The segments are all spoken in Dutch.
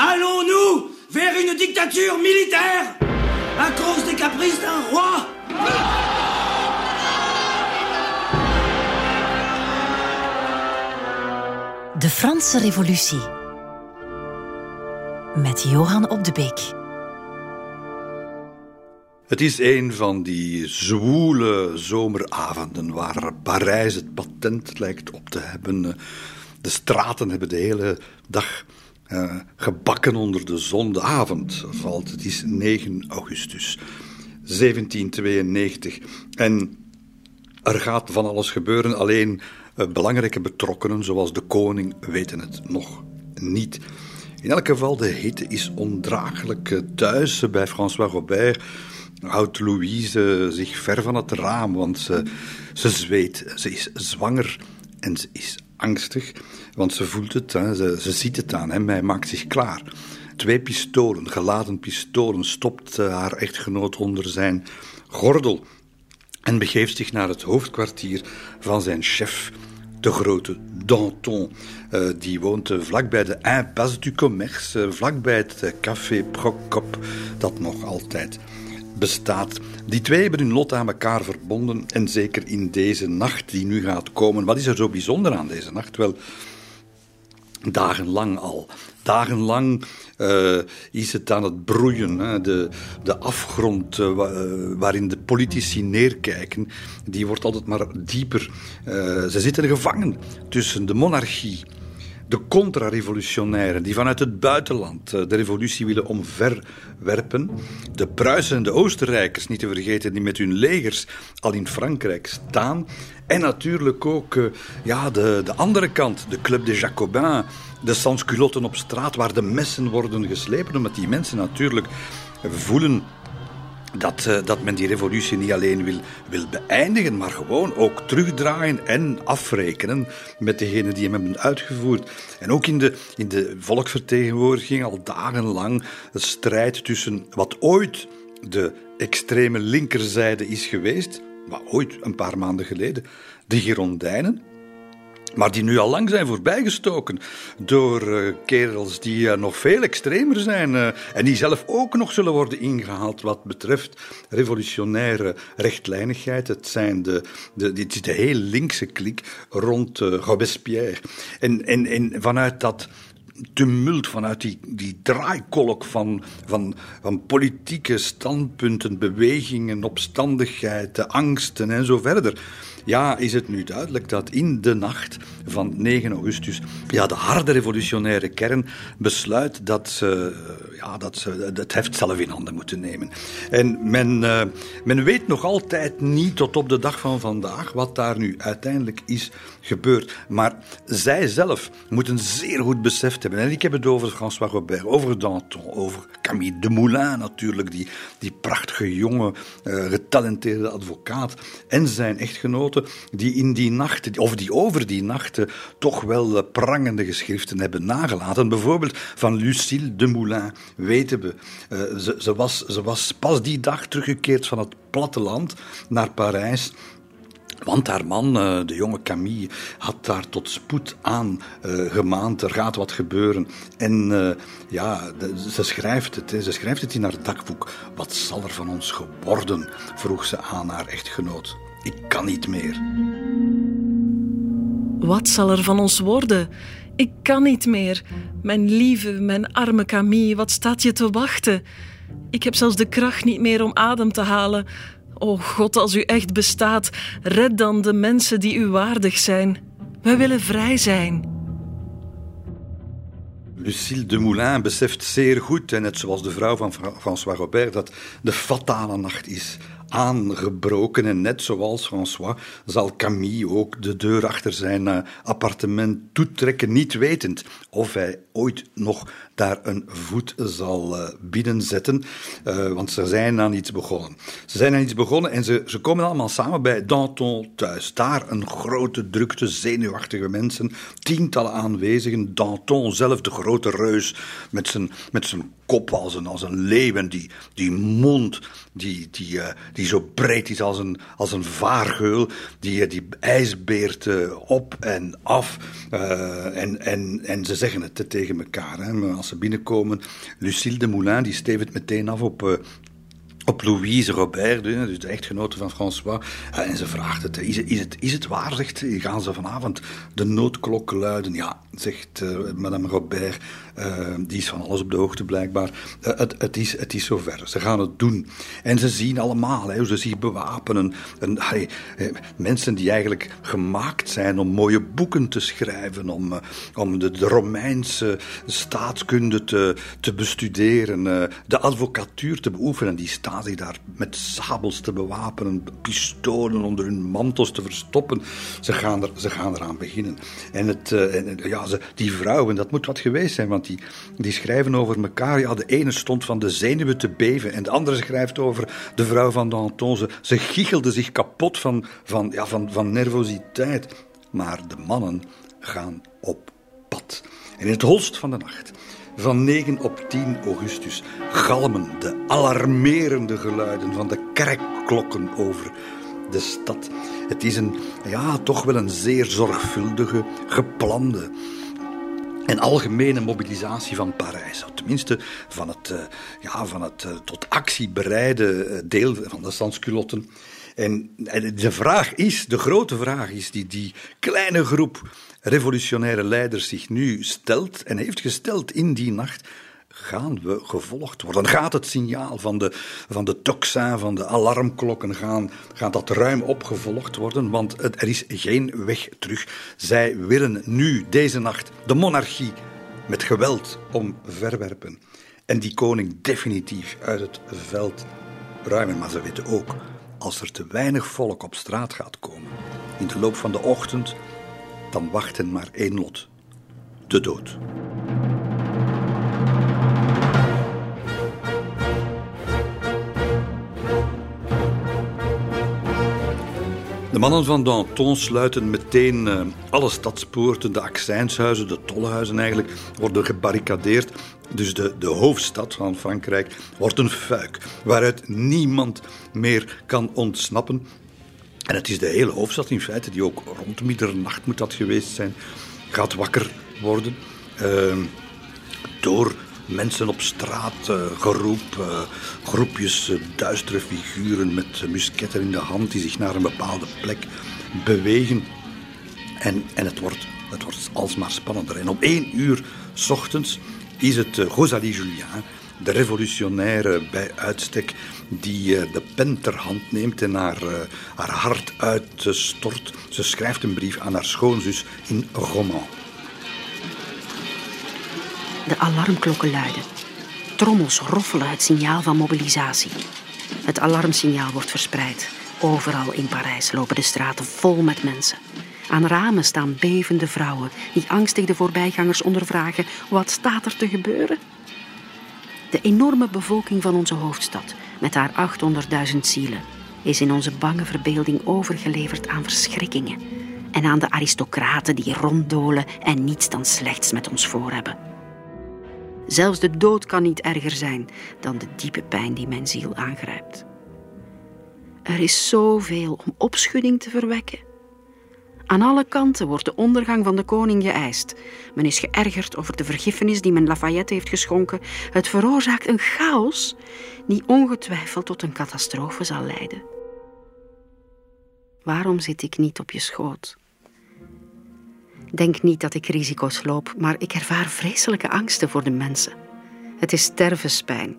Allons-nous vers une dictature militaire à cause des caprices d'un roi De Franse Revolutie met Johan op de Beek. Het is een van die zwoele zomeravonden waar Parijs het patent lijkt op te hebben. De straten hebben de hele dag uh, gebakken onder de zon. De avond valt, het is 9 augustus 1792. En er gaat van alles gebeuren, alleen uh, belangrijke betrokkenen, zoals de koning, weten het nog niet. In elk geval, de hitte is ondraaglijk. Thuis bij François Robert houdt Louise zich ver van het raam, want ze, ze zweet. Ze is zwanger en ze is angstig, want ze voelt het, hè, ze, ziet het aan hij maakt zich klaar. Twee pistolen, geladen pistolen, stopt uh, haar echtgenoot onder zijn gordel en begeeft zich naar het hoofdkwartier van zijn chef, de grote Danton. Uh, die woont uh, vlakbij de Impasse du Commerce, vlakbij het café Procop, dat nog altijd bestaat. Die twee hebben hun lot aan elkaar verbonden en zeker in deze nacht die nu gaat komen. Wat is er zo bijzonder aan deze nacht? Wel, dagenlang al. Dagenlang uh, is het aan het broeien. Hè. De, de afgrond uh, waarin de politici neerkijken, die wordt altijd maar dieper. Ze zitten gevangen tussen de monarchie de contra-revolutionairen die vanuit het buitenland de revolutie willen omverwerpen. De Pruisen en de Oostenrijkers, niet te vergeten, die met hun legers al in Frankrijk staan. En natuurlijk ook ja, de, de andere kant, de Club des Jacobins, de sansculotten op straat waar de messen worden geslepen, omdat die mensen natuurlijk voelen dat, uh, dat men die revolutie niet alleen wil, wil beëindigen, maar gewoon ook terugdraaien en afrekenen met degenen die hem hebben uitgevoerd. En ook in de, in de volksvertegenwoordiging al dagenlang het strijd tussen wat ooit de extreme linkerzijde is geweest, maar ooit een paar maanden geleden, de Girondijnen, maar die nu al lang zijn voorbijgestoken door uh, kerels die uh, nog veel extremer zijn uh, en die zelf ook nog zullen worden ingehaald wat betreft revolutionaire rechtlijnigheid. Het zijn de, de, de heel linkse klik rond Robespierre. En, en, en vanuit dat tumult, vanuit die, die draaikolk van, van, van politieke standpunten, bewegingen, opstandigheid, angsten en zo verder ja, is het nu duidelijk dat in de nacht van 9 augustus ja, de harde revolutionaire kern besluit dat ze, ja, dat ze het heft zelf in handen moeten nemen. En men, uh, men weet nog altijd niet tot op de dag van vandaag wat daar nu uiteindelijk is gebeurd. Maar zij zelf moeten zeer goed beseft hebben. En ik heb het over François Robert, over Danton, over Camille Demoulin natuurlijk, die, die prachtige jonge, uh, getalenteerde advocaat en zijn echtgenote die in die nachten, of die over die nachten, toch wel eh, prangende geschriften hebben nagelaten. Bijvoorbeeld van Lucille de Moulin, weten we. Uh, ze, ze, was, ze was pas die dag teruggekeerd van het platteland naar Parijs. Want haar man, eh, de jonge Camille, had daar tot spoed aan gemaand. Er gaat wat gebeuren. En ja, ze schrijft het. Ze schrijft het in haar dagboek. Wat zal er van ons geworden? vroeg ze aan haar echtgenoot. Ik kan niet meer. Wat zal er van ons worden? Ik kan niet meer. Mijn lieve, mijn arme Camille, wat staat je te wachten? Ik heb zelfs de kracht niet meer om adem te halen. O God, als u echt bestaat, red dan de mensen die u waardig zijn. Wij willen vrij zijn. Lucille de Moulin beseft zeer goed, en net zoals de vrouw van François Robert, dat de fatale nacht is aangebroken. En net zoals François zal Camille ook de deur achter zijn uh, appartement toetrekken, niet wetend of hij ooit nog daar een voet zal uh, binnenzetten. Uh, want ze zijn aan iets begonnen. Ze zijn aan iets begonnen en ze, ze komen allemaal samen bij Danton thuis. Daar een grote drukte, zenuwachtige mensen, tientallen aanwezigen. Danton zelf, de grote reus, met zijn, met zijn kop als een, als een leeuw en die, die mond, die, die, die zo breed is als een, als een vaargeul, die, die ijsbeert op en af. en, en, en ze zeggen het tegen elkaar. Hè. Als ze binnenkomen, Lucille de Moulin, die stevend meteen af op op Louise Robert, dus de echtgenote van François. En ze vraagt het, is, is het, is het waar, zegt gaan ze vanavond de noodklok luiden? Ja, zegt uh, madame Robert, uh, die is van alles op de hoogte blijkbaar. Uh, het, het, is, het is zover, ze gaan het doen. En ze zien allemaal hoe ze zich bewapenen. En, mensen die eigenlijk gemaakt zijn om mooie boeken te schrijven, om, om de, Romeinse staatskunde te, te bestuderen, de advocatuur te beoefenen, die staan zich daar met sabels te bewapenen, pistolen onder hun mantels te verstoppen. Ze gaan, er, ze gaan eraan beginnen. En, het, en ja, die vrouwen, dat moet wat geweest zijn, want die, die schrijven over elkaar. Ja, de ene stond van de zenuwen te beven en de andere schrijft over de vrouw van Danton. Ze, ze giechelden zich kapot van, van, ja, van, van nervositeit. Maar de mannen gaan op pad. En in het holst van de nacht van 9 op 10 augustus galmen de alarmerende geluiden van de kerkklokken over de stad. Het is een, ja, toch wel een zeer zorgvuldige, geplande en algemene mobilisatie van Parijs. Tenminste, van het, uh, ja, van het uh, tot actie bereide uh, deel van de sansculotten. En, en de vraag is, de grote vraag is, die die kleine groep revolutionaire leider zich nu stelt en heeft gesteld in die nacht, gaan we gevolgd worden? Gaat het signaal van de, van de tocsin, van de alarmklokken, gaan, gaat dat ruim opgevolgd worden? Want het, er is geen weg terug. Zij willen nu, deze nacht, de monarchie met geweld omverwerpen. En die koning definitief uit het veld ruimen. Maar ze weten ook, als er te weinig volk op straat gaat komen, in de loop van de ochtend dan wacht hen maar één lot: de dood. De mannen van Danton sluiten meteen uh, alle stadspoorten, de accijnshuizen, de tolhuizen eigenlijk, worden gebarricadeerd. Dus de, de hoofdstad van Frankrijk wordt een fuik, waaruit niemand meer kan ontsnappen. En het is de hele hoofdstad in feite, die ook rond middernacht moet dat geweest zijn, gaat wakker worden. Uh, door mensen op straat, uh, geroep, uh, groepjes uh, duistere figuren met musketten in de hand die zich naar een bepaalde plek bewegen. En, en het, wordt, het wordt alsmaar spannender. En om één uur s ochtends is het Rosalie Julien, de revolutionaire bij uitstek, die eh, de pen ter hand neemt en haar, eh, haar hart uitstort. Ze schrijft een brief aan haar schoonzus in Roman. De alarmklokken luiden. Trommels roffelen het signaal van mobilisatie. Het alarmsignaal wordt verspreid. Overal in Parijs lopen de straten vol met mensen. Aan ramen staan bevende vrouwen die angstig de voorbijgangers ondervragen: wat staat er te gebeuren? De enorme bevolking van onze hoofdstad, met haar 800.000 zielen, is in onze bange verbeelding overgeleverd aan verschrikkingen en aan de aristocraten die ronddolen en niets dan slechts met ons voor hebben. Zelfs de dood kan niet erger zijn dan de diepe pijn die mijn ziel aangrijpt. Er is zoveel om opschudding te verwekken aan alle kanten wordt de ondergang van de koning geëist. Men is geërgerd over de vergiffenis die men Lafayette heeft geschonken. Het veroorzaakt een chaos die ongetwijfeld tot een catastrofe zal leiden. Waarom zit ik niet op je schoot? Denk niet dat ik risico's loop, maar ik ervaar vreselijke angsten voor de mensen. Het is stervenspijn.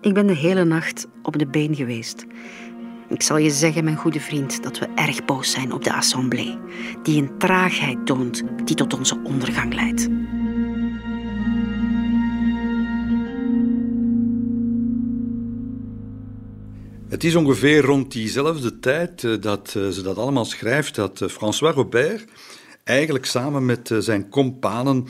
Ik ben de hele nacht op de been geweest. Ik zal je zeggen, mijn goede vriend, dat we erg boos zijn op de assemblée, die een traagheid toont die tot onze ondergang leidt. Het is ongeveer rond diezelfde tijd eh, dat eh, ze dat allemaal schrijft, dat eh, François Robert eigenlijk samen met zijn kompanen,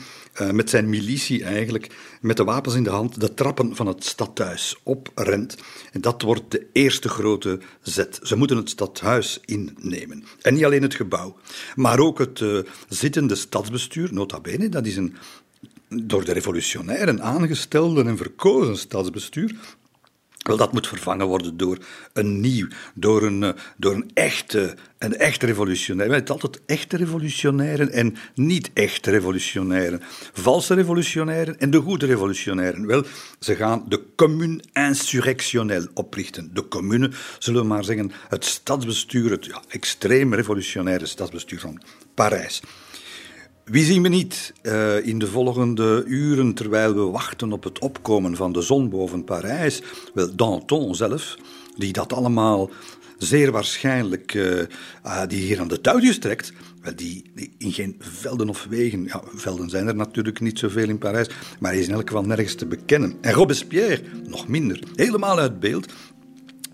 met zijn militie eigenlijk, met de wapens in de hand, de trappen van het stadhuis oprent. En dat wordt de eerste grote zet. Ze moeten het stadhuis innemen. En niet alleen het gebouw, maar ook het zittende stadsbestuur, nota bene, dat is een door de revolutionairen aangestelde en verkozen stadsbestuur, Wel, dat moet vervangen worden door een nieuw, door een, eh, door een echte, een echt revolutionair. Het altijd echte revolutionairen en niet echte revolutionairen. Valse revolutionairen en de goede revolutionairen. Wel, ze gaan de commune insurrectionnelle oprichten. De commune, zullen we maar zeggen, het stadsbestuur, het ja, extreem revolutionaire stadsbestuur van Parijs. Wie zien we niet uh, in de volgende uren terwijl we wachten op het opkomen van de zon boven Parijs? Wel, Danton zelf, die dat allemaal zeer waarschijnlijk uh, uh, die hier aan de touwtjes trekt, wel, die, die, in geen velden of wegen, ja, velden zijn er natuurlijk niet zoveel in Parijs, maar hij is in elk geval nergens te bekennen. En Robespierre, nog minder, helemaal uit beeld,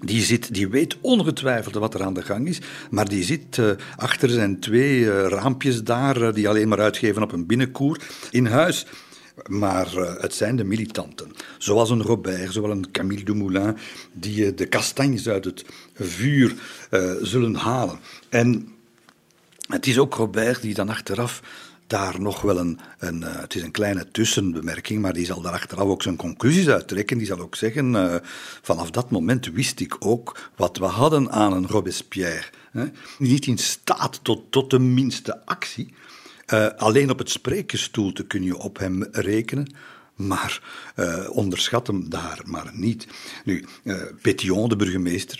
die, zit, die weet ongetwijfeld wat er aan de gang is, maar die zit uh, achter zijn twee uh, raampjes daar, uh, die alleen maar uitgeven op een binnenkoer, in huis. Maar het zijn de militanten, zoals een Robert, zoals een Camille Dumoulin, die de kastanjes uit het vuur zullen halen. En het is ook Robert die dan achteraf daar nog wel een, een uh, het is een kleine tussenbemerking, maar die zal daar achteraf ook zijn conclusies uittrekken. Die zal ook zeggen, uh, vanaf dat moment wist ik ook wat we hadden aan een Robespierre. Hè? Niet in staat tot, tot de minste actie. Uh, alleen op het spreekgestoelte kun je op hem rekenen. Maar onderschat hem daar maar niet. Nu, Pétion, de burgemeester,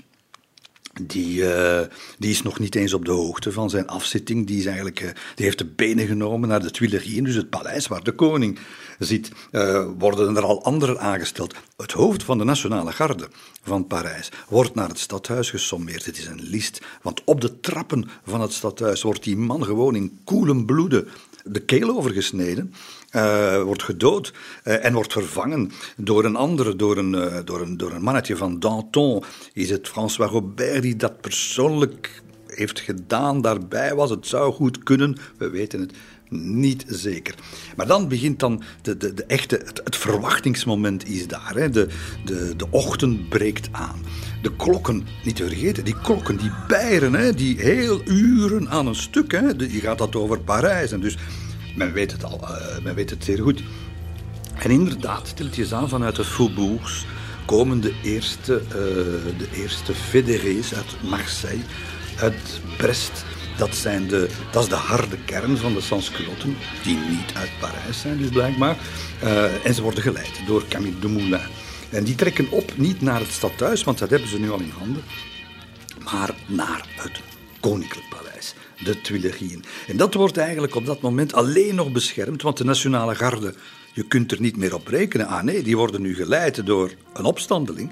die, uh, die is nog niet eens op de hoogte van zijn afzitting. Die, is eigenlijk, uh, die heeft de benen genomen naar de Tuileries, dus het paleis waar de koning zit. Uh, worden er al anderen aangesteld. Het hoofd van de Nationale Garde van Parijs wordt naar het stadhuis gesommeerd. Het is een list, want op de trappen van het stadhuis wordt die man gewoon in koelen bloeden de keel overgesneden, uh, wordt gedood uh, en wordt vervangen door een andere, door een, uh, door, een, door een mannetje van Danton. Is het François Robert die dat persoonlijk heeft gedaan, daarbij was? Het zou goed kunnen, we weten het niet zeker. Maar dan begint dan de, de, de echte, het, het verwachtingsmoment is daar. Hè. De, de, de ochtend breekt aan. De klokken, niet te vergeten, die klokken die bijren, hè, die heel uren aan een stuk. Hè. Je gaat dat over Parijs. En dus men weet het al, uh, men weet het zeer goed. En inderdaad, stiltjes aan vanuit de faubourgs komen de eerste, uh, de eerste fédérés uit Marseille, uit Brest. Dat, zijn de, dat is de harde kern van de sansculotten, die niet uit Parijs zijn dus blijkbaar. Uh, en ze worden geleid door Camille Dumoulin. En die trekken op niet naar het stadhuis, want dat hebben ze nu al in handen, maar naar het Koninklijk Paleis, de Tuileries. En dat wordt eigenlijk op dat moment alleen nog beschermd, want de Nationale Garde, je kunt er niet meer op rekenen. Ah nee, die worden nu geleid door een opstandeling.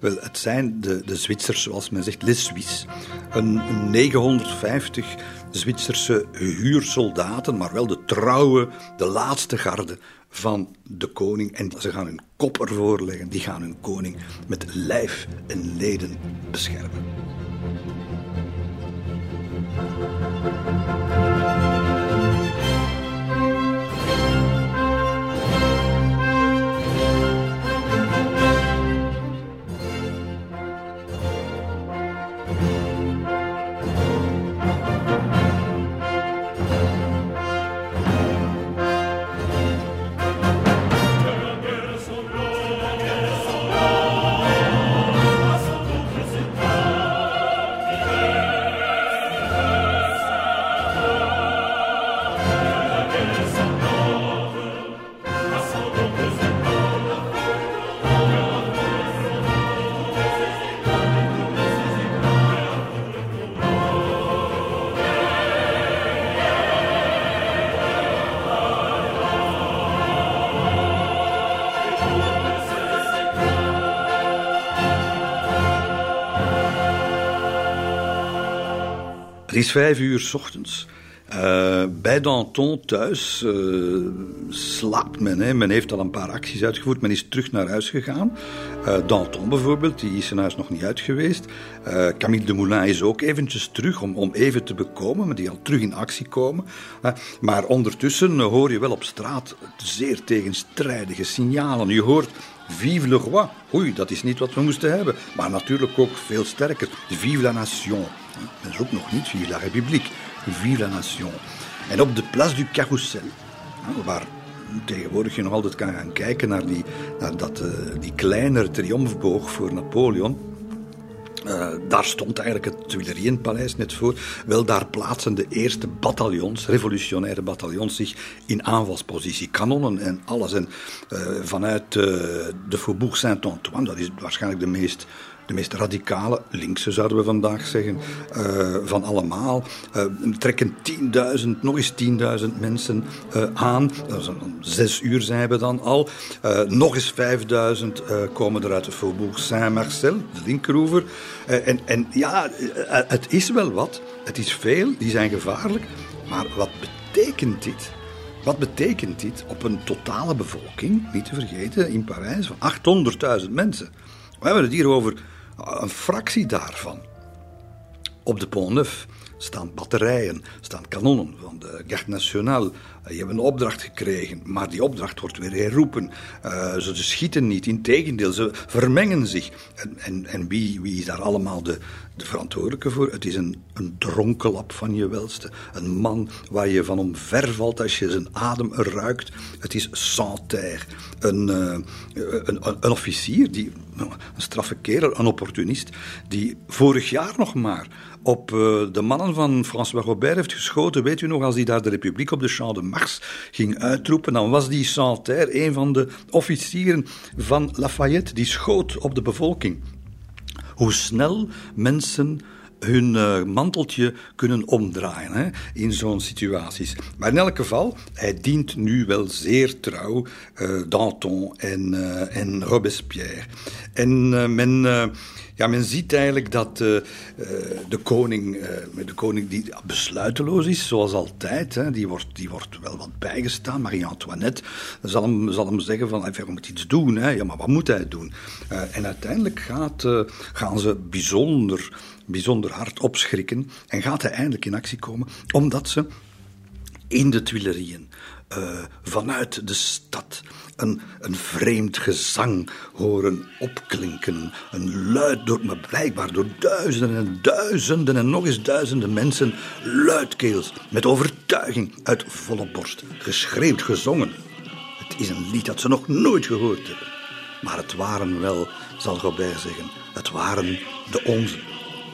Wel, het zijn de, de Zwitsers, zoals men zegt, les Suisses. Een, een 950 Zwitserse huursoldaten, maar wel de trouwe, de laatste garde van de koning. En ze gaan hun kop ervoor leggen. Die gaan hun koning met lijf en leden beschermen. Is vijf uur s ochtends. Uh, bij Danton thuis uh, slaapt men. Hè. Men heeft al een paar acties uitgevoerd. Men is terug naar huis gegaan. Uh, Danton bijvoorbeeld, die is zijn huis nog niet uit geweest. Camille de Moulin is ook eventjes terug om, om even te bekomen, maar die al terug in actie komen. maar ondertussen hoor je wel op straat zeer tegenstrijdige signalen. Je hoort Vive le roi. Oei, dat is niet wat we moesten hebben. Maar natuurlijk ook veel sterker. Vive la nation. Dat is ook nog niet Vive la République. Vive la nation. En op de Place du Carrousel, waar tegenwoordig je nog altijd kan gaan kijken naar die, naar dat, uh, die kleinere triomfboog voor Napoleon. Uh, daar stond eigenlijk het Tuilerienpaleis net voor. Wel, daar plaatsen de eerste bataljons, revolutionaire bataljons, zich in aanvalspositie. Kanonnen en alles. En uh, vanuit de Faubourg Saint-Antoine, dat is waarschijnlijk de meest de meest radicale, linkse zouden we vandaag zeggen, uh, van allemaal, uh, trekken 10.000, nog eens 10.000 mensen uh, aan. Om zes uur zijn we dan al. nog eens 5.000 komen er uit de Faubourg Saint-Marcel, de linkeroever. en, en ja, het is wel wat. Het is veel, die zijn gevaarlijk. Maar wat betekent dit? Wat betekent dit op een totale bevolking, niet te vergeten, in Parijs van 800.000 mensen? We hebben het hier over een fractie daarvan. Op de Pont Neuf staan batterijen, staan kanonnen van de Garde Nationale. Je hebt een opdracht gekregen, maar die opdracht wordt weer herroepen. Uh, ze schieten niet, integendeel, ze vermengen zich. En, en, en wie, wie is daar allemaal de, de verantwoordelijke voor? Het is een, een van je welste. Een man waar je van omvervalt als je zijn adem ruikt. Het is Santerre, een, uh, een, een, officier, die, een straffe kerel, een opportunist, die vorig jaar nog maar op uh, de mannen van François Robert heeft geschoten. Weet u nog, als hij daar de Republiek op de Champ de Mars ging uitroepen, dan was die Santerre een van de officieren van Lafayette die schoot op de bevolking. Hoe snel mensen hun uh, manteltje kunnen omdraaien hè, in zo'n situaties. Maar in elk geval, hij dient nu wel zeer trouw uh, Danton en, uh, en Robespierre. En men ja, men ziet eigenlijk dat de, koning, de koning die besluiteloos is, zoals altijd, hè, die, wordt, die wordt wel wat bijgestaan. Marie-Antoinette zal hem, zal hem zeggen van, hij moet iets doen. Hè. Ja, maar wat moet hij doen? En uiteindelijk gaat, gaan ze bijzonder, bijzonder hard opschrikken en gaat hij eindelijk in actie komen, omdat ze in de Tuilerieën, vanuit de stad, een, een vreemd gezang horen opklinken. Een luid, door, maar blijkbaar door duizenden en duizenden en nog eens duizenden mensen, luidkeels, met overtuiging, uit volle borst, geschreeuwd, gezongen. Het is een lied dat ze nog nooit gehoord hebben. Maar het waren wel, zal Robert zeggen, het waren de onze.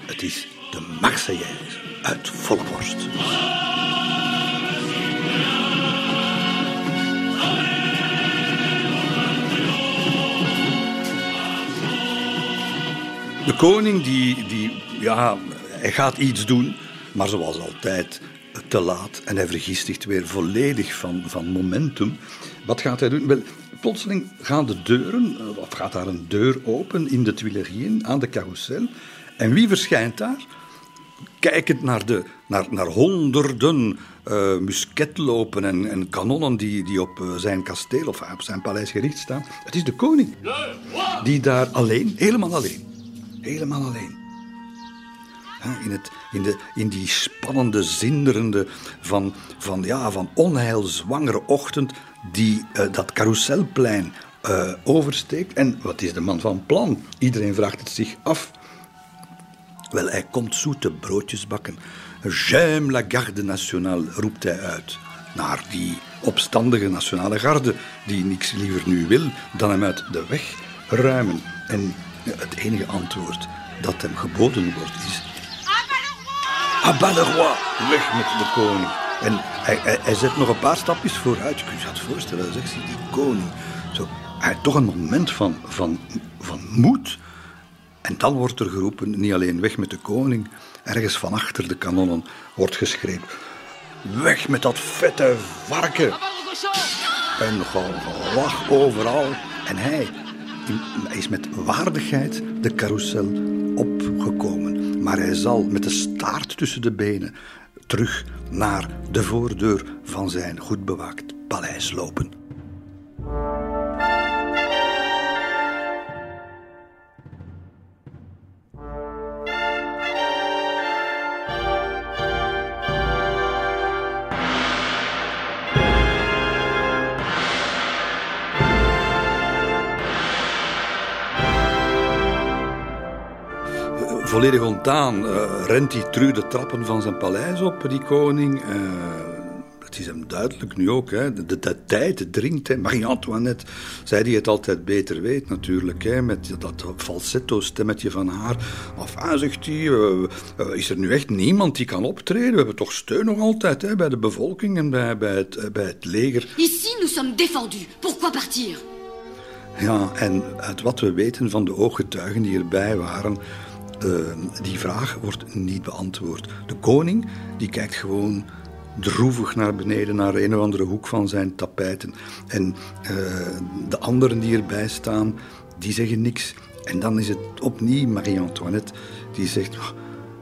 Het is de Marseillaise uit volle borst. De koning die, die, ja, hij gaat iets doen, maar zoals altijd te laat. En hij vergist weer volledig van, van momentum. Wat gaat hij doen? Wel, plotseling gaan de deuren, of gaat daar een deur open in de Tuilerieën aan de carousel. En wie verschijnt daar? Kijkend naar, de, naar, naar honderden uh, musketlopen en, en kanonnen die, die op uh, zijn kasteel of op zijn paleis gericht staan. Het is de koning. Die daar alleen, helemaal alleen, Helemaal alleen. In, het, in, de, in die spannende, zinderende, van, van, ja, van onheilzwangere ochtend die uh, dat carouselplein uh, oversteekt. En wat is de man van plan? Iedereen vraagt het zich af. Wel, hij komt zoete broodjes bakken. J'aime la garde nationale, roept hij uit. Naar die opstandige nationale garde, die niks liever nu wil dan hem uit de weg ruimen. En het enige antwoord dat hem geboden wordt is... Abat le roi! Weg met de koning. En hij, hij, hij, zet nog een paar stapjes vooruit. Je kunt je dat voorstellen, zegt hij, die koning. Zo, hij heeft toch een moment van, van, van moed. En dan wordt er geroepen, niet alleen weg met de koning, ergens van achter de kanonnen wordt geschreven. Weg met dat vette varken! En gelach overal. En hij, is met waardigheid de carousel opgekomen. Maar hij zal met de staart tussen de benen terug naar de voordeur van zijn goed bewaakt paleis lopen. Volledig ontdaan uh, rent hij terug de trappen van zijn paleis op, die koning. Uh, het het is hem duidelijk nu ook. Hè. De, de, de tijd dringt. Marie-Antoinette, zij die het altijd beter weet natuurlijk. Hè, met dat falsetto-stemmetje van haar. Enfin, zegt hij, uh, uh, is er nu echt niemand die kan optreden? We hebben toch steun nog altijd hè, bij de bevolking en bij, bij, het, bij het leger. Ici, nous sommes défendus. Pourquoi partir Ja, en uit wat we weten van de ooggetuigen die erbij waren... Uh, die vraag wordt niet beantwoord. De koning die kijkt gewoon droevig naar beneden, naar een of andere hoek van zijn tapijten. En uh, de anderen die erbij staan, die zeggen niks. En dan is het opnieuw Marie-Antoinette die zegt...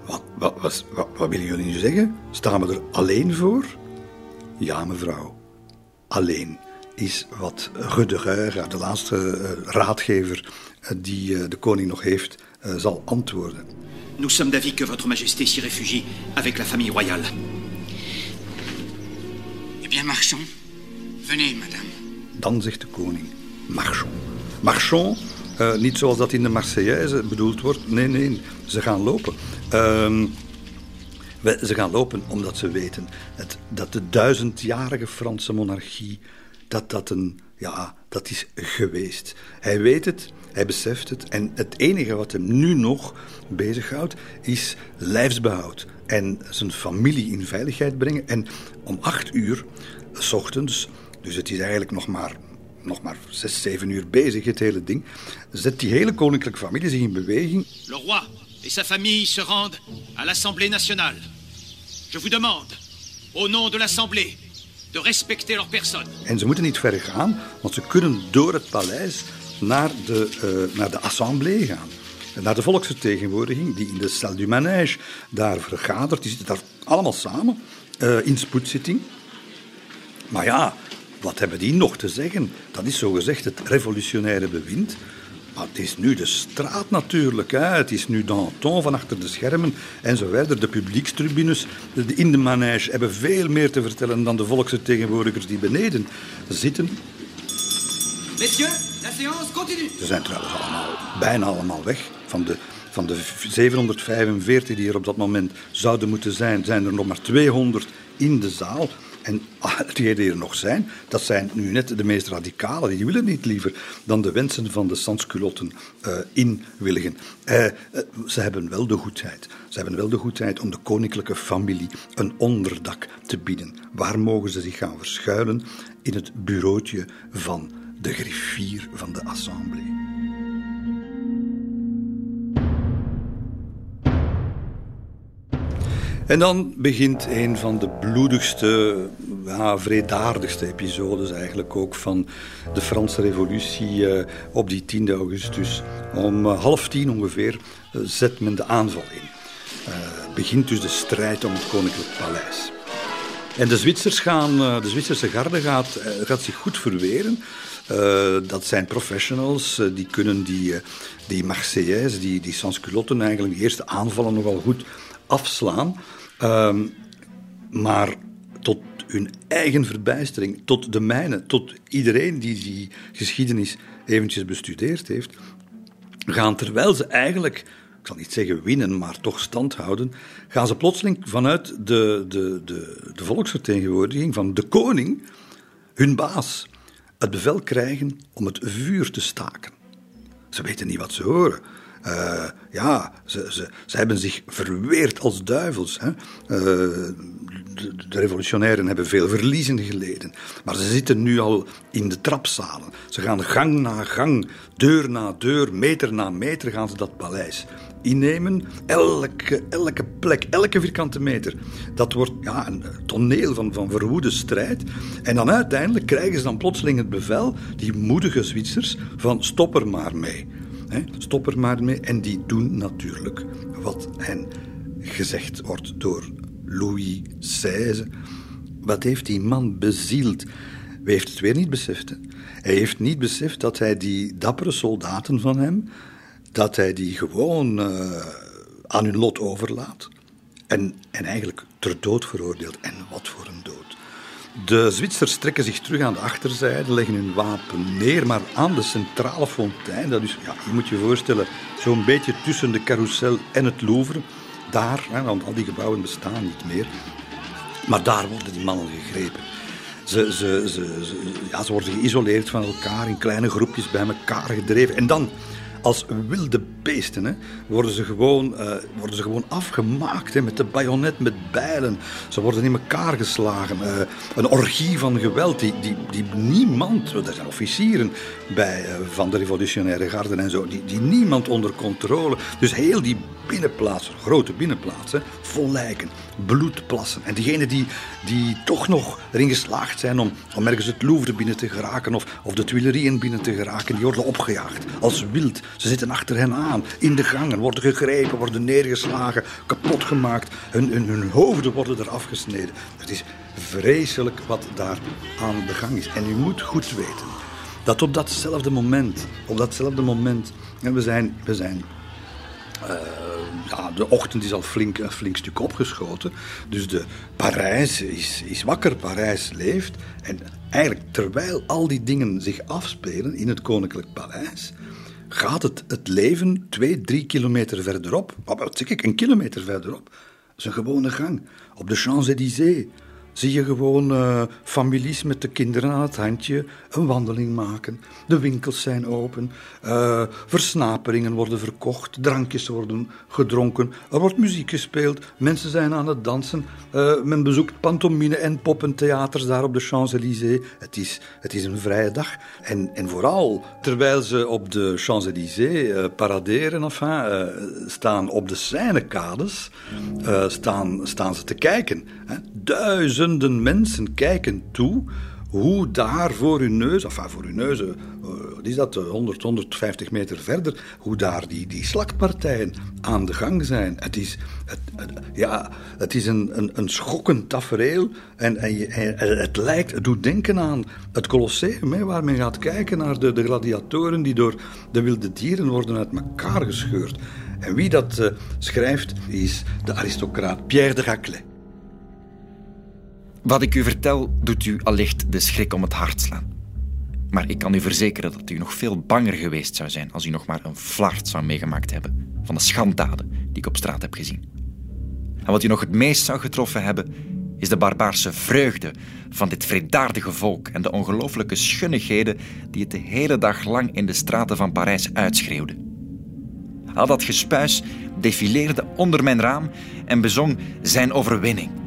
Wat, wat, wat, wat, willen jullie nu zeggen? Staan we er alleen voor? Ja, mevrouw. Alleen is wat Ruderer, de laatste uh, raadgever uh, die de koning nog heeft, zal antwoorden. Nous sommes d'avis que votre majesté s'y réfugie avec la famille royale. Eh bien, marchons. Venez, madame. Dan zegt de koning, marchons. Marchons, uh, niet zoals dat in de Marseillaise bedoeld wordt. Nee, nee, ze gaan lopen. Uh, ze gaan lopen omdat ze weten het, dat de duizendjarige Franse monarchie, dat dat een, ja, dat is geweest. Hij weet het, hij beseft het. En het enige wat hem nu nog bezighoudt, is lijfsbehoud. En zijn familie in veiligheid brengen. En om acht uur, s ochtends, dus het is eigenlijk nog maar, nog maar zes, zeven uur bezig, het hele ding, zet die hele koninklijke familie zich in beweging. Le roi et sa famille se rendent à l'Assemblée nationale. Je vous demande, au nom de l'Assemblée, de respecter leur personne. En ze moeten niet ver gaan, want ze kunnen door het paleis naar de, uh, naar de assemblée gaan. Naar de volksvertegenwoordiging, die in de Salle du Manège daar vergadert. Die zitten daar allemaal samen, uh, in spoedzitting. Maar ja, wat hebben die nog te zeggen? Dat is zogezegd het revolutionaire bewind. Maar het is nu de straat natuurlijk. Hè. Het is nu Danton van achter de schermen en zo verder. De publiekstribunes in de manège hebben veel meer te vertellen dan de volksvertegenwoordigers die beneden zitten. Messieurs, la séance continue. Ze zijn trouwens allemaal, bijna allemaal weg. Van de, van de 745 die er op dat moment zouden moeten zijn, zijn er nog maar 200 in de zaal. En die die er nog zijn, dat zijn nu net de meest radicale. Die willen niet liever dan de wensen van de sansculotten uh, inwilligen. Uh, uh, ze hebben wel de goedheid. Ze hebben wel de goedheid om de koninklijke familie een onderdak te bieden. Waar mogen ze zich gaan verschuilen? In het bureautje van de griffier van de assemblée. En dan begint een van de bloedigste, ja, vredaardigste episodes eigenlijk ook van de Franse revolutie uh, op die 10 augustus. Om uh, half tien ongeveer uh, zet men de aanval in. begint dus de strijd om het koninklijk paleis. En de Zwitsers gaan, de Zwitserse garde gaat, gaat zich goed verweren. Uh, dat zijn professionals, uh, die kunnen die, uh, die Marseillaise, die, die sansculotten eigenlijk de eerste aanvallen nogal goed afslaan. Um, maar tot hun eigen verbijstering, tot de mijne, tot iedereen die die geschiedenis eventjes bestudeerd heeft, gaan terwijl ze eigenlijk, ik zal niet zeggen winnen, maar toch stand houden, gaan ze plotseling vanuit de, de, de, de volksvertegenwoordiging van de koning, hun baas, het bevel krijgen om het vuur te staken. Ze weten niet wat ze horen. Uh, ja, ze, ze, ze, hebben zich verweerd als duivels. Hè. De, de, revolutionairen hebben veel verliezen geleden. Maar ze zitten nu al in de trapzalen. Ze gaan gang na gang, deur na deur, meter na meter gaan ze dat paleis innemen. Elke, elke plek, elke vierkante meter. Dat wordt ja, een toneel van, van verwoede strijd. En dan uiteindelijk krijgen ze dan plotseling het bevel, die moedige Zwitsers, van stop er maar mee. Stop er maar mee. En die doen natuurlijk wat hen gezegd wordt door Louis XVI. Wat heeft die man bezield? Hij heeft het weer niet beseft. Hij heeft niet beseft dat hij die dappere soldaten van hem, dat hij die gewoon uh, aan hun lot overlaat. En, en eigenlijk ter dood veroordeelt. En wat voor een dood. De Zwitsers trekken zich terug aan de achterzijde, leggen hun wapen neer, maar aan de centrale fontein, dat is, ja, je moet je voorstellen, zo'n beetje tussen de carousel en het Louvre, daar, hè, want al die gebouwen bestaan niet meer, Maar daar worden die mannen gegrepen. Ze, ze, ze, ja, ze worden geïsoleerd van elkaar, in kleine groepjes bij elkaar gedreven. En dan, als wilde beesten, hè, worden, ze gewoon, uh, worden ze gewoon afgemaakt hè, met de bajonet, met bijlen. Ze worden in elkaar geslagen. Uh, een orgie van geweld die, die, die niemand, er zijn officieren bij uh, van de revolutionaire garden en zo, die, die niemand onder controle. Dus heel die binnenplaatsen, grote binnenplaatsen, vol lijken, bloedplassen. En diegenen die, die toch nog erin geslaagd zijn om, om ergens het Louvre binnen te geraken of, of de Tuilerieën binnen te geraken, die worden opgejaagd als wild. Ze zitten achter hen aan, in de gangen, worden gegrepen, worden neergeslagen, kapot gemaakt. Hun, hun, hun hoofden worden er afgesneden. Het is vreselijk wat daar aan de gang is. En u moet goed weten dat op datzelfde moment, op datzelfde moment, en we zijn, we zijn uh, ja, de ochtend is al flink, een flink stuk opgeschoten. Dus de Parijs is, is wakker, Parijs leeft. En eigenlijk terwijl al die dingen zich afspelen in het Koninklijk Paleis, gaat het, het leven twee, drie kilometer verderop. Wat zeg ik, een kilometer verderop. Dat is een gewone gang. Op de Champs-Élysées zie je gewoon uh, families met de kinderen aan het handje een wandeling maken. De winkels zijn open, uh, versnaperingen worden verkocht, drankjes worden gedronken, er wordt muziek gespeeld, mensen zijn aan het dansen. Uh, men bezoekt pantomime en poppentheaters daar op de Champs-Élysées. Het is, het is een vrije dag. En, en vooral, terwijl ze op de Champs-Élysées paraderen, enfin, staan op de Seinekades, staan, staan ze te kijken. Duizenden mensen kijken toe hoe daar voor hun neus, enfin voor hun neus, uh, wat is dat, 100, 150 meter verder, hoe daar die, die slagpartijen aan de gang zijn. Het is, het, ja, het is een, een, een schokkend tafereel en, en, en, het lijkt, het doet denken aan het Colosseum, hè, waar men gaat kijken naar de, de gladiatoren die door de wilde dieren worden uit elkaar gescheurd. En wie dat uh, schrijft is de aristocraat Pierre de Raclet. Wat ik u vertel, doet u allicht de schrik om het hart slaan. Maar ik kan u verzekeren dat u nog veel banger geweest zou zijn als u nog maar een flart zou meegemaakt hebben van de schanddaden die ik op straat heb gezien. En wat u nog het meest zou getroffen hebben, is de barbaarse vreugde van dit vredaardige volk en de ongelooflijke schunnigheden die het de hele dag lang in de straten van Parijs uitschreeuwde. Al dat gespuis defileerde onder mijn raam en bezong zijn overwinning.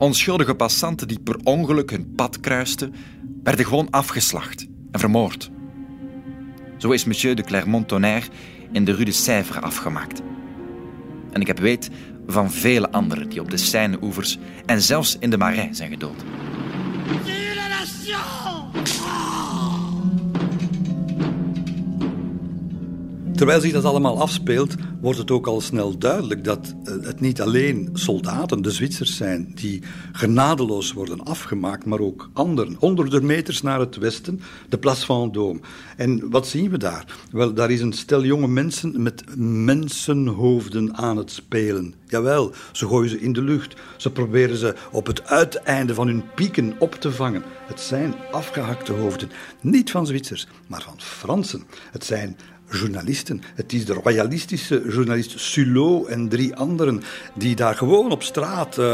Onschuldige passanten die per ongeluk hun pad kruisten, werden gewoon afgeslacht en vermoord. Zo is monsieur de Clermont-Tonnerre in de Rue de afgemaakt. En ik heb weet van vele anderen die op de Seine-oevers en zelfs in de Marais zijn gedood. Terwijl zich dat allemaal afspeelt, wordt het ook al snel duidelijk dat eh, het niet alleen soldaten, de Zwitsers zijn, die genadeloos worden afgemaakt, maar ook anderen. Honderden meters naar het westen, de Place Vendôme. En wat zien we daar? Wel, daar is een stel jonge mensen met mensenhoofden aan het spelen. Jawel, ze gooien ze in de lucht. Ze proberen ze op het uiteinde van hun pieken op te vangen. Het zijn afgehakte hoofden. Niet van Zwitsers, maar van Fransen. Het zijn journalisten. Het is de royalistische journalist Sulot en drie anderen die daar gewoon op straat uh,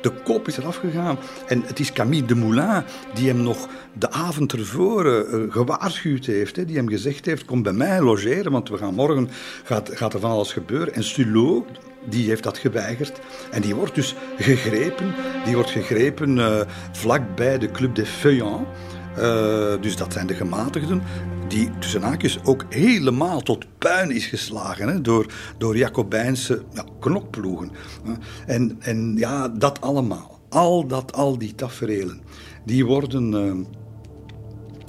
de kop is eraf gegaan. En het is Camille Moulin die hem nog de avond ervoor uh, gewaarschuwd heeft. Hè, die hem gezegd heeft, kom bij mij logeren, want we gaan morgen, gaat, gaat er van alles gebeuren. En Sulot, die heeft dat geweigerd. En die wordt dus gegrepen. Die wordt gegrepen uh, vlakbij de Club des Feuillants. Dus dat zijn de gematigden die tussen haakjes ook helemaal tot puin is geslagen hè, door, door Jacobijnse ja, knokploegen. En, en ja, dat allemaal, al, dat, al die taferelen, die worden... Uh,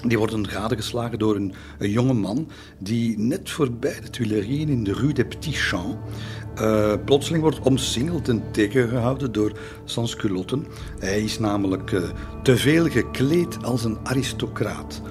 die worden gadegeslagen door een, een jonge man die net voorbij de Tuilerieën in de Rue des Petits Champs uh, plotseling wordt omsingeld en tegengehouden door sansculotten. Hij is namelijk te veel gekleed als een aristocraat.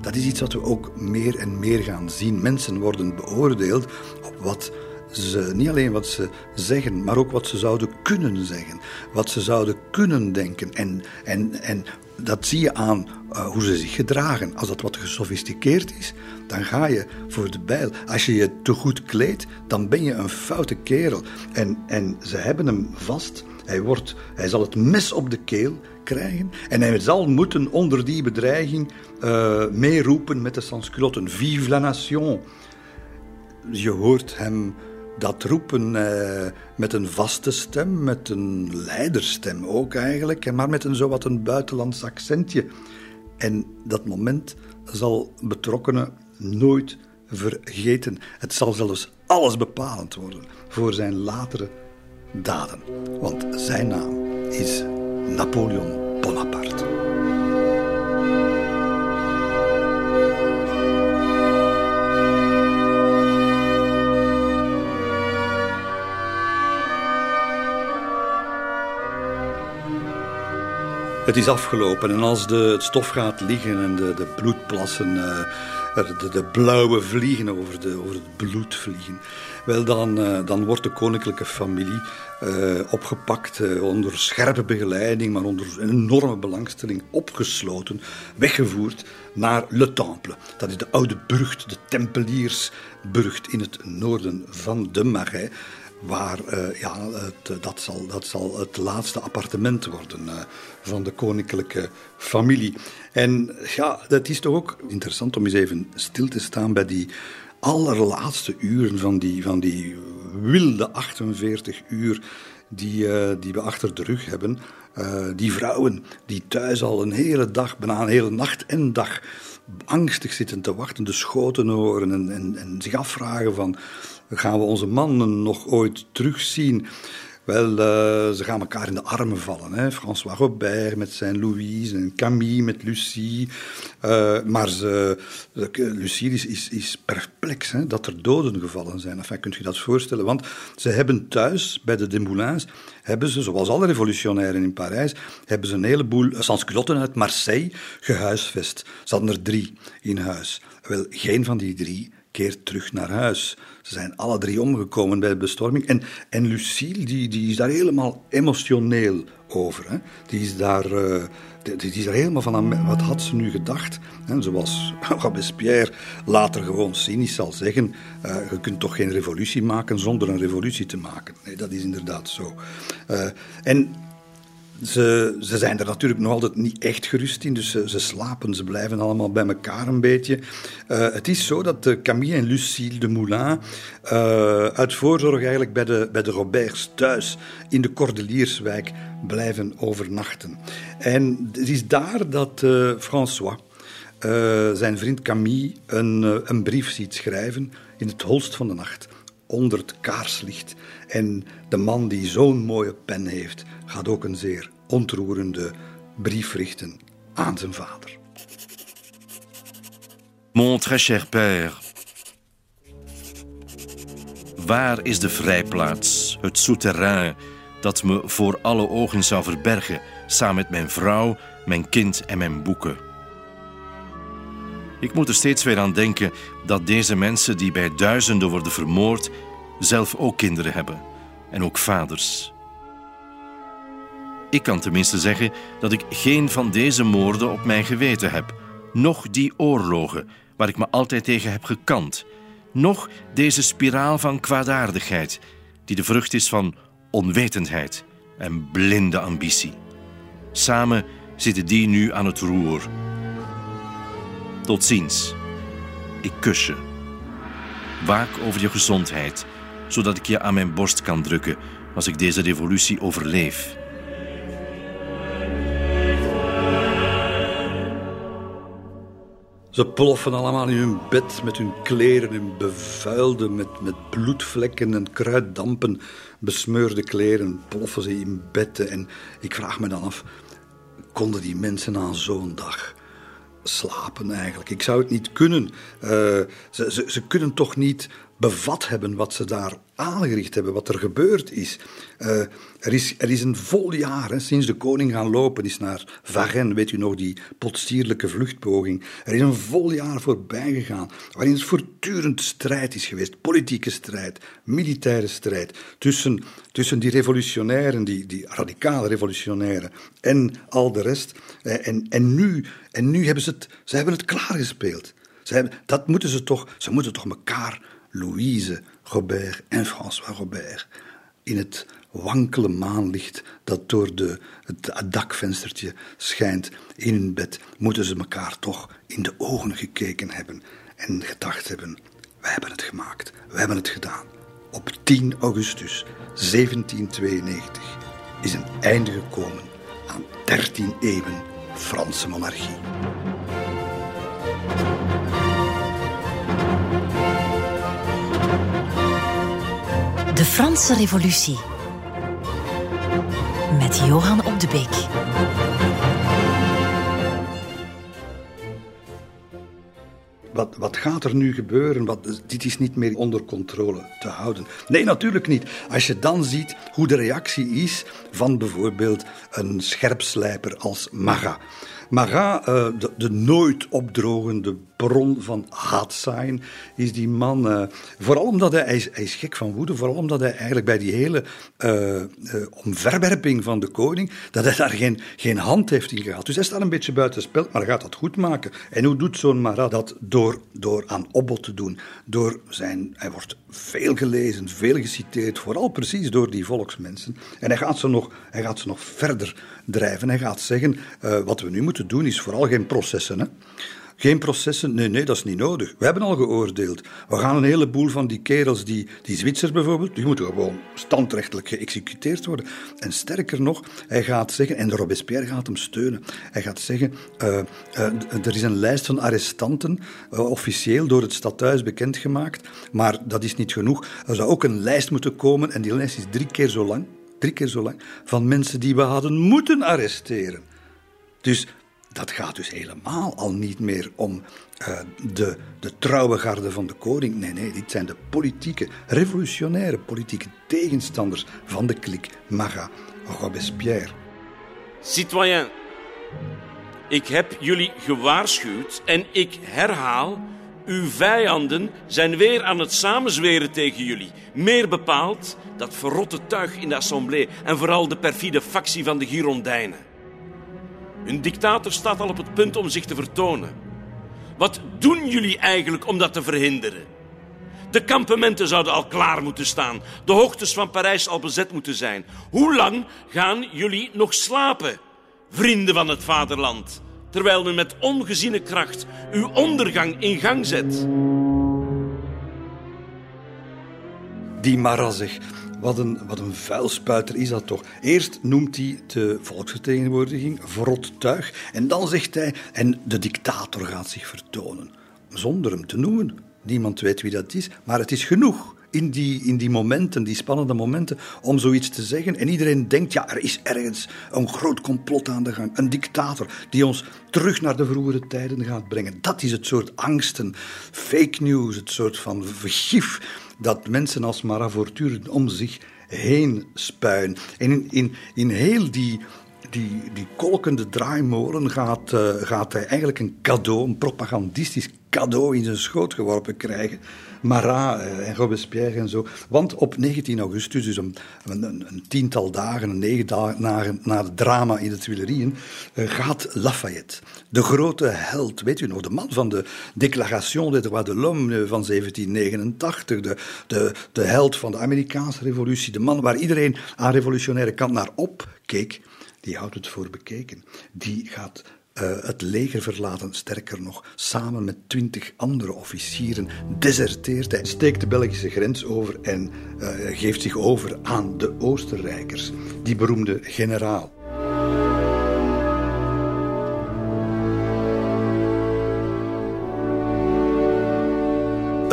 Dat is iets wat we ook meer en meer gaan zien. Mensen worden beoordeeld op wat ze, niet alleen wat ze zeggen, maar ook wat ze zouden kunnen zeggen. Wat ze zouden kunnen denken. En, en, en dat zie je aan uh, hoe ze zich gedragen. Als dat wat gesofisticeerd is, dan ga je voor de bijl. Als je je te goed kleedt, dan ben je een foute kerel. En, en ze hebben hem vast Hij, wordt, hij zal het mes op de keel krijgen en hij zal moeten onder die bedreiging uh, meeroepen met de sansculotten. Vive la nation! Je hoort hem dat roepen uh, met een vaste stem, met een leiderstem ook eigenlijk, maar met een zowat een buitenlands accentje. En dat moment zal betrokkenen nooit vergeten. Het zal zelfs alles bepalend worden voor zijn latere daden. Want zijn naam is Napoleon Bonaparte. Het is afgelopen en als de, het stof gaat liggen en de, de bloedplassen, uh, de, de, blauwe vliegen over, de, over het bloed vliegen, wel dan, uh, dan wordt de koninklijke familie uh, opgepakt onder scherpe begeleiding, maar onder enorme belangstelling opgesloten, weggevoerd naar Le Temple. Dat is de oude burcht, de Tempeliersburcht in het noorden van de Marais waar uh, ja, het, dat, zal, dat zal het laatste appartement worden uh, van de koninklijke familie. En ja, dat is toch ook interessant om eens even stil te staan bij die allerlaatste uren van die, van die wilde 48 uur die, uh, die we achter de rug hebben. die vrouwen die thuis al een hele dag, bijna een hele nacht en dag angstig zitten te wachten, de schoten horen en, en, en zich afvragen van Gaan we onze mannen nog ooit terugzien? Wel, uh, ze gaan elkaar in de armen vallen. Hè? François Robert met zijn Louise en Camille met Lucie. Uh, maar ze, Lucie is, is, perplex hè? dat er doden gevallen zijn. Enfin, kunt je dat voorstellen? Want ze hebben thuis, bij de Desmoulins, hebben ze, zoals alle revolutionairen in Parijs, hebben ze een heleboel sansculotten uit Marseille gehuisvest. Ze hadden er drie in huis. Wel, geen van die drie keert terug naar huis. Ze zijn alle drie omgekomen bij de bestorming. En, en Lucille, die, die is daar helemaal emotioneel over. Hè. Die, is daar, uh, die, is daar helemaal van aan. Wat had ze nu gedacht? En zoals Robespierre later gewoon cynisch zal zeggen: uh, je kunt toch geen revolutie maken zonder een revolutie te maken. Nee, dat is inderdaad zo. Uh, en ze, ze zijn er natuurlijk nog altijd niet echt gerust in, dus ze, slapen, ze blijven allemaal bij elkaar een beetje. Uh, het is zo dat uh, Camille en Lucille de Moulin uh, uit voorzorg eigenlijk bij de, bij de Roberts thuis in de Cordelierswijk blijven overnachten. En het is daar dat François zijn vriend Camille een, een brief ziet schrijven in het holst van de nacht onder het kaarslicht. En de man die zo'n mooie pen heeft, gaat ook een zeer ontroerende brief richten aan zijn vader. Mon très cher père. Waar is de vrijplaats, het souterrain, dat me voor alle ogen zou verbergen, samen met mijn vrouw, mijn kind en mijn boeken? Ik moet er steeds weer aan denken dat deze mensen die bij duizenden worden vermoord, zelf ook kinderen hebben en ook vaders. Ik kan tenminste zeggen dat ik geen van deze moorden op mijn geweten heb, noch die oorlogen waar ik me altijd tegen heb gekant, noch deze spiraal van kwaadaardigheid die de vrucht is van onwetendheid en blinde ambitie. Samen zitten die nu aan het roer. Tot ziens. Ik kus je. Waak over je gezondheid, zodat ik je aan mijn borst kan drukken als ik deze revolutie overleef. Ze ploffen allemaal in hun bed met hun kleren in bevuilde, met, met bloedvlekken en kruiddampen besmeurde kleren. Ploffen ze in bedden. En ik vraag me dan af, konden die mensen aan zo'n dag slapen eigenlijk? Ik zou het niet kunnen. Uh, ze, ze, ze kunnen toch niet bevat hebben wat ze daar aangericht hebben, wat er gebeurd is. Uh, er, is er is een vol jaar hè, sinds de koning gaan lopen is naar Varennes, weet u nog, die potstierlijke vluchtpoging. Er is een vol jaar voorbij gegaan waarin het voortdurend strijd is geweest. Politieke strijd, militaire strijd tussen, tussen die revolutionairen, die, die radicale revolutionairen en al de rest. Eh, en, en, nu, en nu hebben ze het, ze hebben het klaargespeeld. Ze hebben, dat moeten ze toch, ze moeten toch elkaar Louise Robert en François Robert in het wankele maanlicht dat door de, het dakvenstertje schijnt in hun bed, moeten ze elkaar toch in de ogen gekeken hebben en gedacht hebben: wij hebben het gemaakt, wij hebben het gedaan. Op 10 augustus 1792 is een einde gekomen aan 13 eeuwen Franse monarchie. De Franse Revolutie. Met Johan op de Beek. Wat, wat gaat er nu gebeuren? Wat, dit is niet meer onder controle te houden. Nee, natuurlijk niet. Als je dan ziet hoe de reactie is van bijvoorbeeld een scherpslijper als Maga. Marat, uh, de, de, nooit opdrogende bron van haatzaaien, is die man. Uh, vooral omdat hij, hij is, gek van woede, vooral omdat hij eigenlijk bij die hele uh, omverwerping van de koning, dat hij daar geen, geen hand heeft in gehad. Dus hij staat een beetje buiten spel, maar gaat dat goed maken. En hoe doet zo'n Marat dat? Door, door aan opbod te doen. Door zijn, hij wordt veel gelezen, veel geciteerd, vooral precies door die volksmensen. En hij gaat ze nog, hij gaat ze nog verder drijven. Hij gaat zeggen, wat we nu moeten doen is vooral geen processen. Hè? Geen processen? Nee, nee, dat is niet nodig. We hebben al geoordeeld. We gaan een heleboel van die kerels, die, die Zwitsers bijvoorbeeld, die moeten gewoon standrechtelijk geëxecuteerd worden. En sterker nog, hij gaat zeggen, en Robespierre gaat hem steunen, hij gaat zeggen, uh, uh, er is een lijst van arrestanten, officieel door het stadhuis bekendgemaakt, maar dat is niet genoeg. Er zou ook een lijst moeten komen, en die lijst is drie keer zo lang, drie keer zo lang, van mensen die we hadden moeten arresteren. Dus dat gaat dus helemaal al niet meer om uh, de, de trouwe garde van de koning. Nee, nee, dit zijn de politieke, revolutionaire politieke tegenstanders van de klik Maga Robespierre. Citoyen, ik heb jullie gewaarschuwd en ik herhaal. Uw vijanden zijn weer aan het samenzweren tegen jullie. Meer bepaald dat verrotte tuig in de assemblée en vooral de perfide factie van de Girondijnen. Hun dictator staat al op het punt om zich te vertonen. Wat doen jullie eigenlijk om dat te verhinderen? De kampementen zouden al klaar moeten staan. De hoogtes van Parijs al bezet moeten zijn. Hoe lang gaan jullie nog slapen, vrienden van het vaderland, terwijl men met ongeziene kracht uw ondergang in gang zet? Die Marat zegt, wat een, wat een vuilspuiter is dat toch. Eerst noemt hij de volksvertegenwoordiging verrot tuig. En dan zegt hij, en de dictator gaat zich vertonen. Zonder hem te noemen. Niemand weet wie dat is, maar het is genoeg in die, in die momenten, die spannende momenten, om zoiets te zeggen. En iedereen denkt, ja, er is ergens een groot complot aan de gang. Een dictator die ons terug naar de vroegere tijden gaat brengen. Dat is het soort angsten, fake news, het soort van vergif dat mensen als Marat voortdurend om zich heen spuien. En in, in, in heel die, die, die kolkende draaimolen gaat, uh, gaat hij eigenlijk een cadeau, een propagandistisch cadeau in zijn schoot geworpen krijgen. Marat en Robespierre en zo. Want op 19 augustus, dus een, een, een tiental dagen, een negen dagen na, na het drama in de Tuilerieën, gaat Lafayette, de grote held, weet u nog, de man van de Déclaration des droits de l'homme van 1789, de, de, de held van de Amerikaanse revolutie, de man waar iedereen aan revolutionaire kant naar opkeek, die houdt het voor bekeken. Die gaat uh, het leger verlaten, sterker nog, samen met twintig andere officieren, deserteert hij, steekt de Belgische grens over en uh, geeft zich over aan de Oostenrijkers, die beroemde generaal.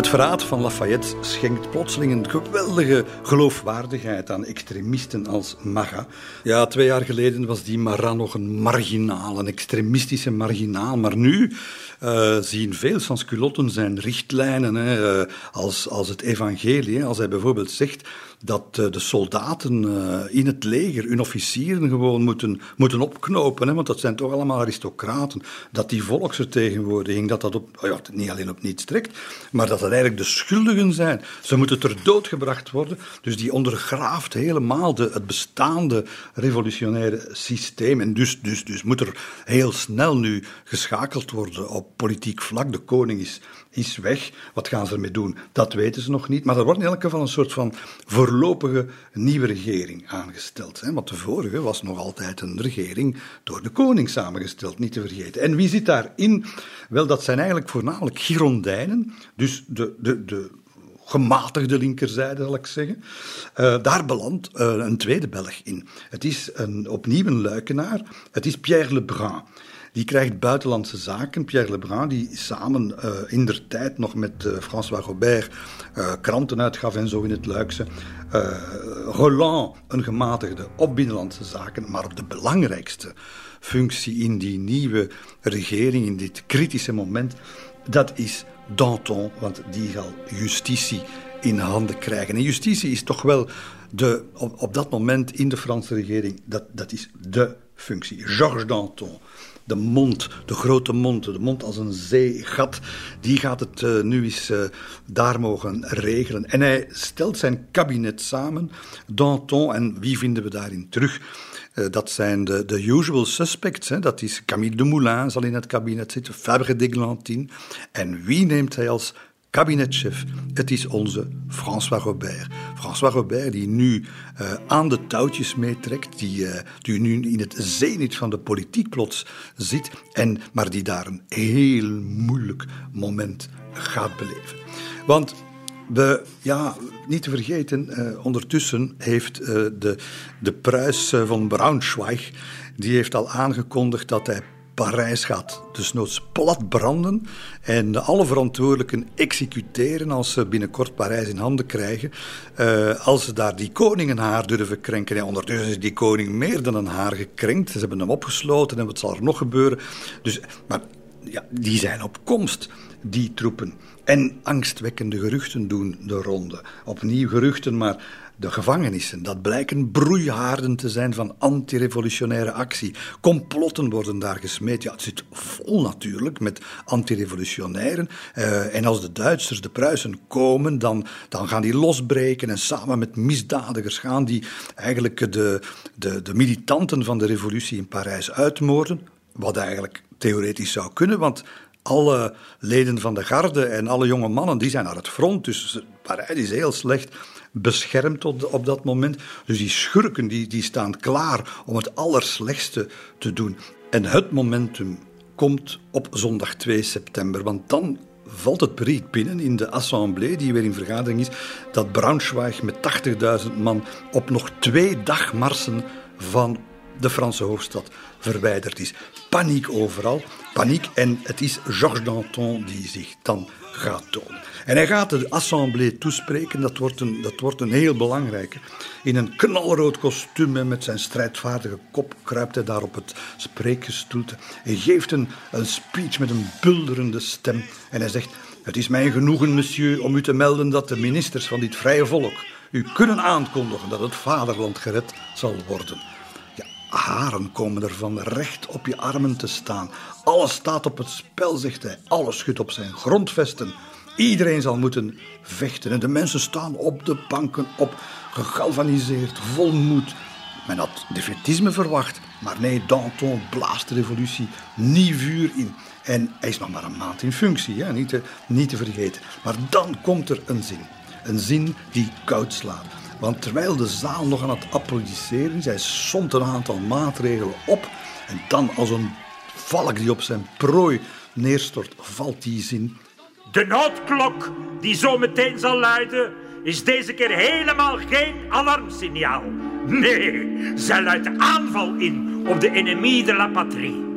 Verraad van Lafayette schenkt plotseling een geweldige geloofwaardigheid aan extremisten als Maga. Ja, twee jaar geleden was die Marat nog een marginaal, een extremistische marginaal. Maar nu uh, zien veel sansculotten zijn richtlijnen, hè, uh, als, als het evangelie. Als hij bijvoorbeeld zegt dat uh, de soldaten in het leger hun officieren gewoon moeten, moeten opknopen. Hè, want dat zijn toch allemaal aristocraten. Dat die volksvertegenwoordiging, dat dat op, oh ja, niet alleen op niets trekt, maar dat dat eigenlijk de schuldigen zijn. Ze moeten ter dood gebracht worden. Dus die ondergraaft helemaal de, het bestaande revolutionaire systeem. En dus, dus, dus moet er heel snel nu geschakeld worden op politiek vlak. De koning is, is weg. Wat gaan ze ermee doen? Dat weten ze nog niet. Maar er wordt in elk geval een soort van voorlopige nieuwe regering aangesteld. Hè? Want de vorige was nog altijd een regering door de koning samengesteld, niet te vergeten. En wie zit daarin? Wel, dat zijn eigenlijk voornamelijk Girondijnen, dus de, de, de gematigde linkerzijde, zal ik zeggen. Uh, daar belandt uh, een tweede Belg in. Het is een, opnieuw een luikenaar. Het is Pierre Lebrun. Die krijgt buitenlandse zaken. Pierre Lebrun, die samen uh, in der tijd nog met François Robert kranten uitgaf en zo in het Luikse. Roland, een gematigde op binnenlandse zaken, maar op de belangrijkste functie in die nieuwe regering, in dit kritische moment, dat is Danton, want die zal justitie in handen krijgen. En justitie is toch wel de, op, op dat moment in de Franse regering, dat, dat is de functie. Georges Danton, de mond, de grote mond, de mond als een zeegat, die gaat het uh, nu eens uh, daar mogen regelen. En hij stelt zijn kabinet samen, Danton, en wie vinden we daarin terug? Uh, dat zijn de, usual suspects. Hè? Dat is Camille Dumoulin zal in het kabinet zitten, Fabre d'Eglantine. En wie neemt hij als kabinetchef. Het is onze François Robert. François Robert die nu uh, aan de touwtjes meetrekt, die, uh, die nu in het zenit van de politiek plots zit, en, maar die daar een heel moeilijk moment gaat beleven. Want we, ja, niet te vergeten, uh, ondertussen heeft de, de pruis van Braunschweig, die heeft al aangekondigd dat hij Parijs gaat dus plat branden en alle verantwoordelijken executeren als ze binnenkort Parijs in handen krijgen. Uh, als ze daar die koning haar durven krenken. En ondertussen is die koning meer dan een haar gekrenkt. Ze hebben hem opgesloten en wat zal er nog gebeuren? Dus, maar ja, die zijn op komst, die troepen. En angstwekkende geruchten doen de ronde. Opnieuw geruchten, maar de gevangenissen, dat blijken broeihaarden te zijn van antirevolutionaire actie. Complotten worden daar gesmeed. Ja, het zit vol natuurlijk met antirevolutionairen. Uh, en als de Duitsers, de Pruisen komen, dan, dan gaan die losbreken en samen met misdadigers gaan die eigenlijk de, de, de militanten van de revolutie in Parijs uitmoorden. Wat eigenlijk theoretisch zou kunnen, want alle leden van de garde en alle jonge mannen die zijn naar het front. Dus Parijs is heel slecht beschermd op, dat moment. Dus die schurken die, die staan klaar om het allerslechtste te doen. En het momentum komt op zondag 2 september, want dan valt het bericht binnen in de assemblée, die weer in vergadering is, dat Braunschweig met 80.000 man op nog twee dagmarsen van de Franse hoofdstad verwijderd is. Paniek overal, paniek. En het is Georges Danton die zich dan gaat tonen. En hij gaat de assemblée toespreken, dat wordt een, dat wordt een heel belangrijke. In een knalrood kostuum en met zijn strijdvaardige kop kruipt hij daar op het spreekgestoelte. Hij geeft een, een speech met een bulderende stem en hij zegt... Het is mijn genoegen, monsieur, om u te melden dat de ministers van dit vrije volk u kunnen aankondigen dat het vaderland gered zal worden. Ja, haren komen ervan recht op je armen te staan. Alles staat op het spel, zegt hij. Alles schudt op zijn grondvesten. Iedereen zal moeten vechten. En de mensen staan op de banken op, gegalvaniseerd, vol moed. Men had defetisme verwacht, maar nee, Danton blaast de revolutie nieuw vuur in. En hij is nog maar een maand in functie, hè? Niet, te, niet te vergeten. Maar dan komt er een zin. Een zin die koud slaat. Want terwijl de zaal nog aan het applaudisseren is, hij somt een aantal maatregelen op. En dan als een valk die op zijn prooi neerstort, valt die zin. De noodklok die zo meteen zal luiden, is deze keer helemaal geen alarmsignaal. Nee, zij luidt aanval in op de ennemi de la patrie.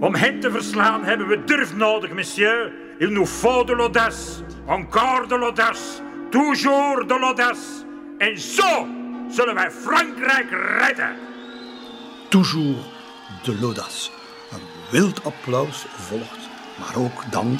Om hen te verslaan hebben we durf nodig, monsieur. Il nous faut de l'audace, encore de l'audace, toujours de l'audace. En zo zullen wij Frankrijk redden. Toujours de l'audace. Wild applaus volgt, maar ook dan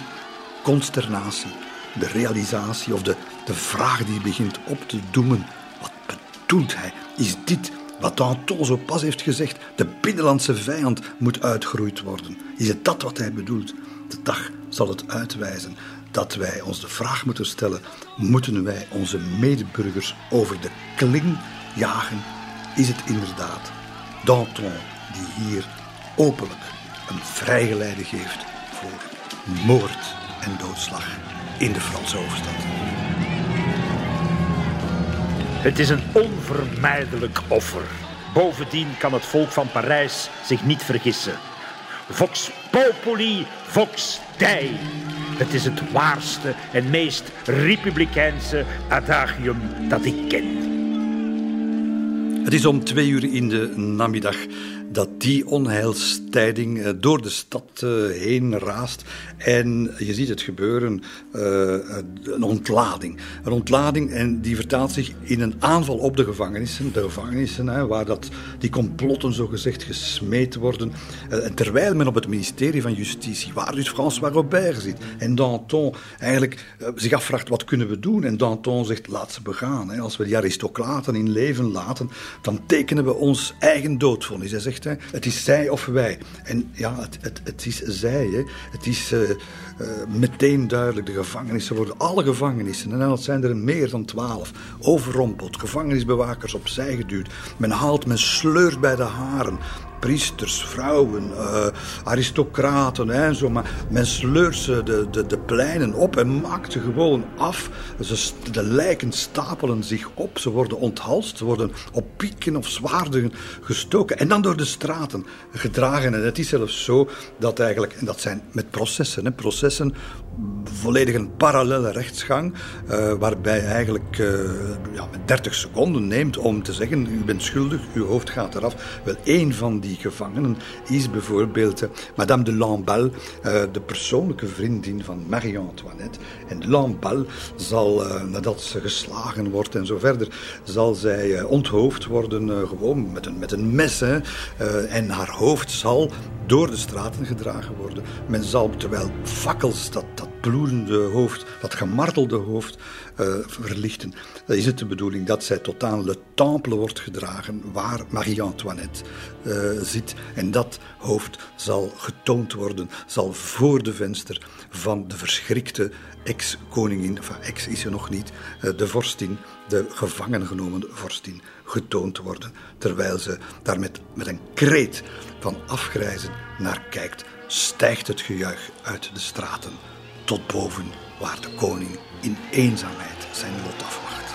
consternatie, de realisatie of de, de vraag die begint op te doemen. Wat bedoelt hij? Is dit wat Danton zo pas heeft gezegd? De binnenlandse vijand moet uitgeroeid worden. Is het dat wat hij bedoelt? De dag zal het uitwijzen dat wij ons de vraag moeten stellen: moeten wij onze medeburgers over de kling jagen? Is het inderdaad Danton die hier openlijk een vrijgeleide geeft voor moord en doodslag in de Franse hoofdstad. Het is een onvermijdelijk offer. Bovendien kan het volk van Parijs zich niet vergissen. Vox populi, vox dei. Het is het waarste en meest republikeinse adagium dat ik ken. Het is om twee uur in de namiddag dat die onheilstijding eh, door de stad eh, heen raast. En je ziet het gebeuren, uh, een ontlading. Een ontlading en die vertaalt zich in een aanval op de gevangenissen. De gevangenissen waar dat, die complotten zogezegd gesmeed worden. Uh, terwijl men op het ministerie van Justitie, waar dus François Robert zit, en Danton eigenlijk zich afvraagt wat kunnen we doen. En Danton zegt laat ze begaan. Als we die aristocraten in leven laten, dan tekenen we ons eigen doodvonnis. Hij zegt, het is zij of wij. En ja, het, het, het is zij. Hè. Het is uh, meteen duidelijk. De gevangenissen worden, alle gevangenissen, en dat zijn er meer dan twaalf, overrompeld. Gevangenisbewakers opzij geduwd. Men haalt, men sleurt bij de haren priesters, vrouwen, uh, aristocraten en zo. Maar men sleurt ze de, de, de pleinen op en maakt ze gewoon af. Ze, de lijken stapelen zich op, ze worden onthalst, ze worden op pieken of zwaarden gestoken en dan door de straten gedragen. En het is zelfs zo dat eigenlijk, en dat zijn met processen, hè, processen volledig een parallele rechtsgang, uh, waarbij eigenlijk uh, ja, 30 seconden neemt om te zeggen: U bent schuldig, uw hoofd gaat eraf. Wel, één van die gevangenen is bijvoorbeeld uh, Madame de Lamballe, de persoonlijke vriendin van Marie-Antoinette. En Lamballe zal, nadat ze geslagen wordt en zo verder, zal zij onthoofd worden, gewoon met een, met een mes. En haar hoofd zal door de straten gedragen worden. Men zal, terwijl fakkels dat, dat bloedende hoofd, dat gemartelde hoofd uh, verlichten. Dan is het de bedoeling dat zij tot aan Le Temple wordt gedragen, waar Marie-Antoinette uh, zit. En dat hoofd zal getoond worden, zal voor de venster van de verschrikte ex-koningin, enfin ex is ze nog niet, uh, de vorstin, de gevangen genomen vorstin, getoond worden. Terwijl ze daar met, met een kreet van afgrijzen naar kijkt, stijgt het gejuich uit de straten tot boven waar de koning in eenzaamheid zijn lot afwacht.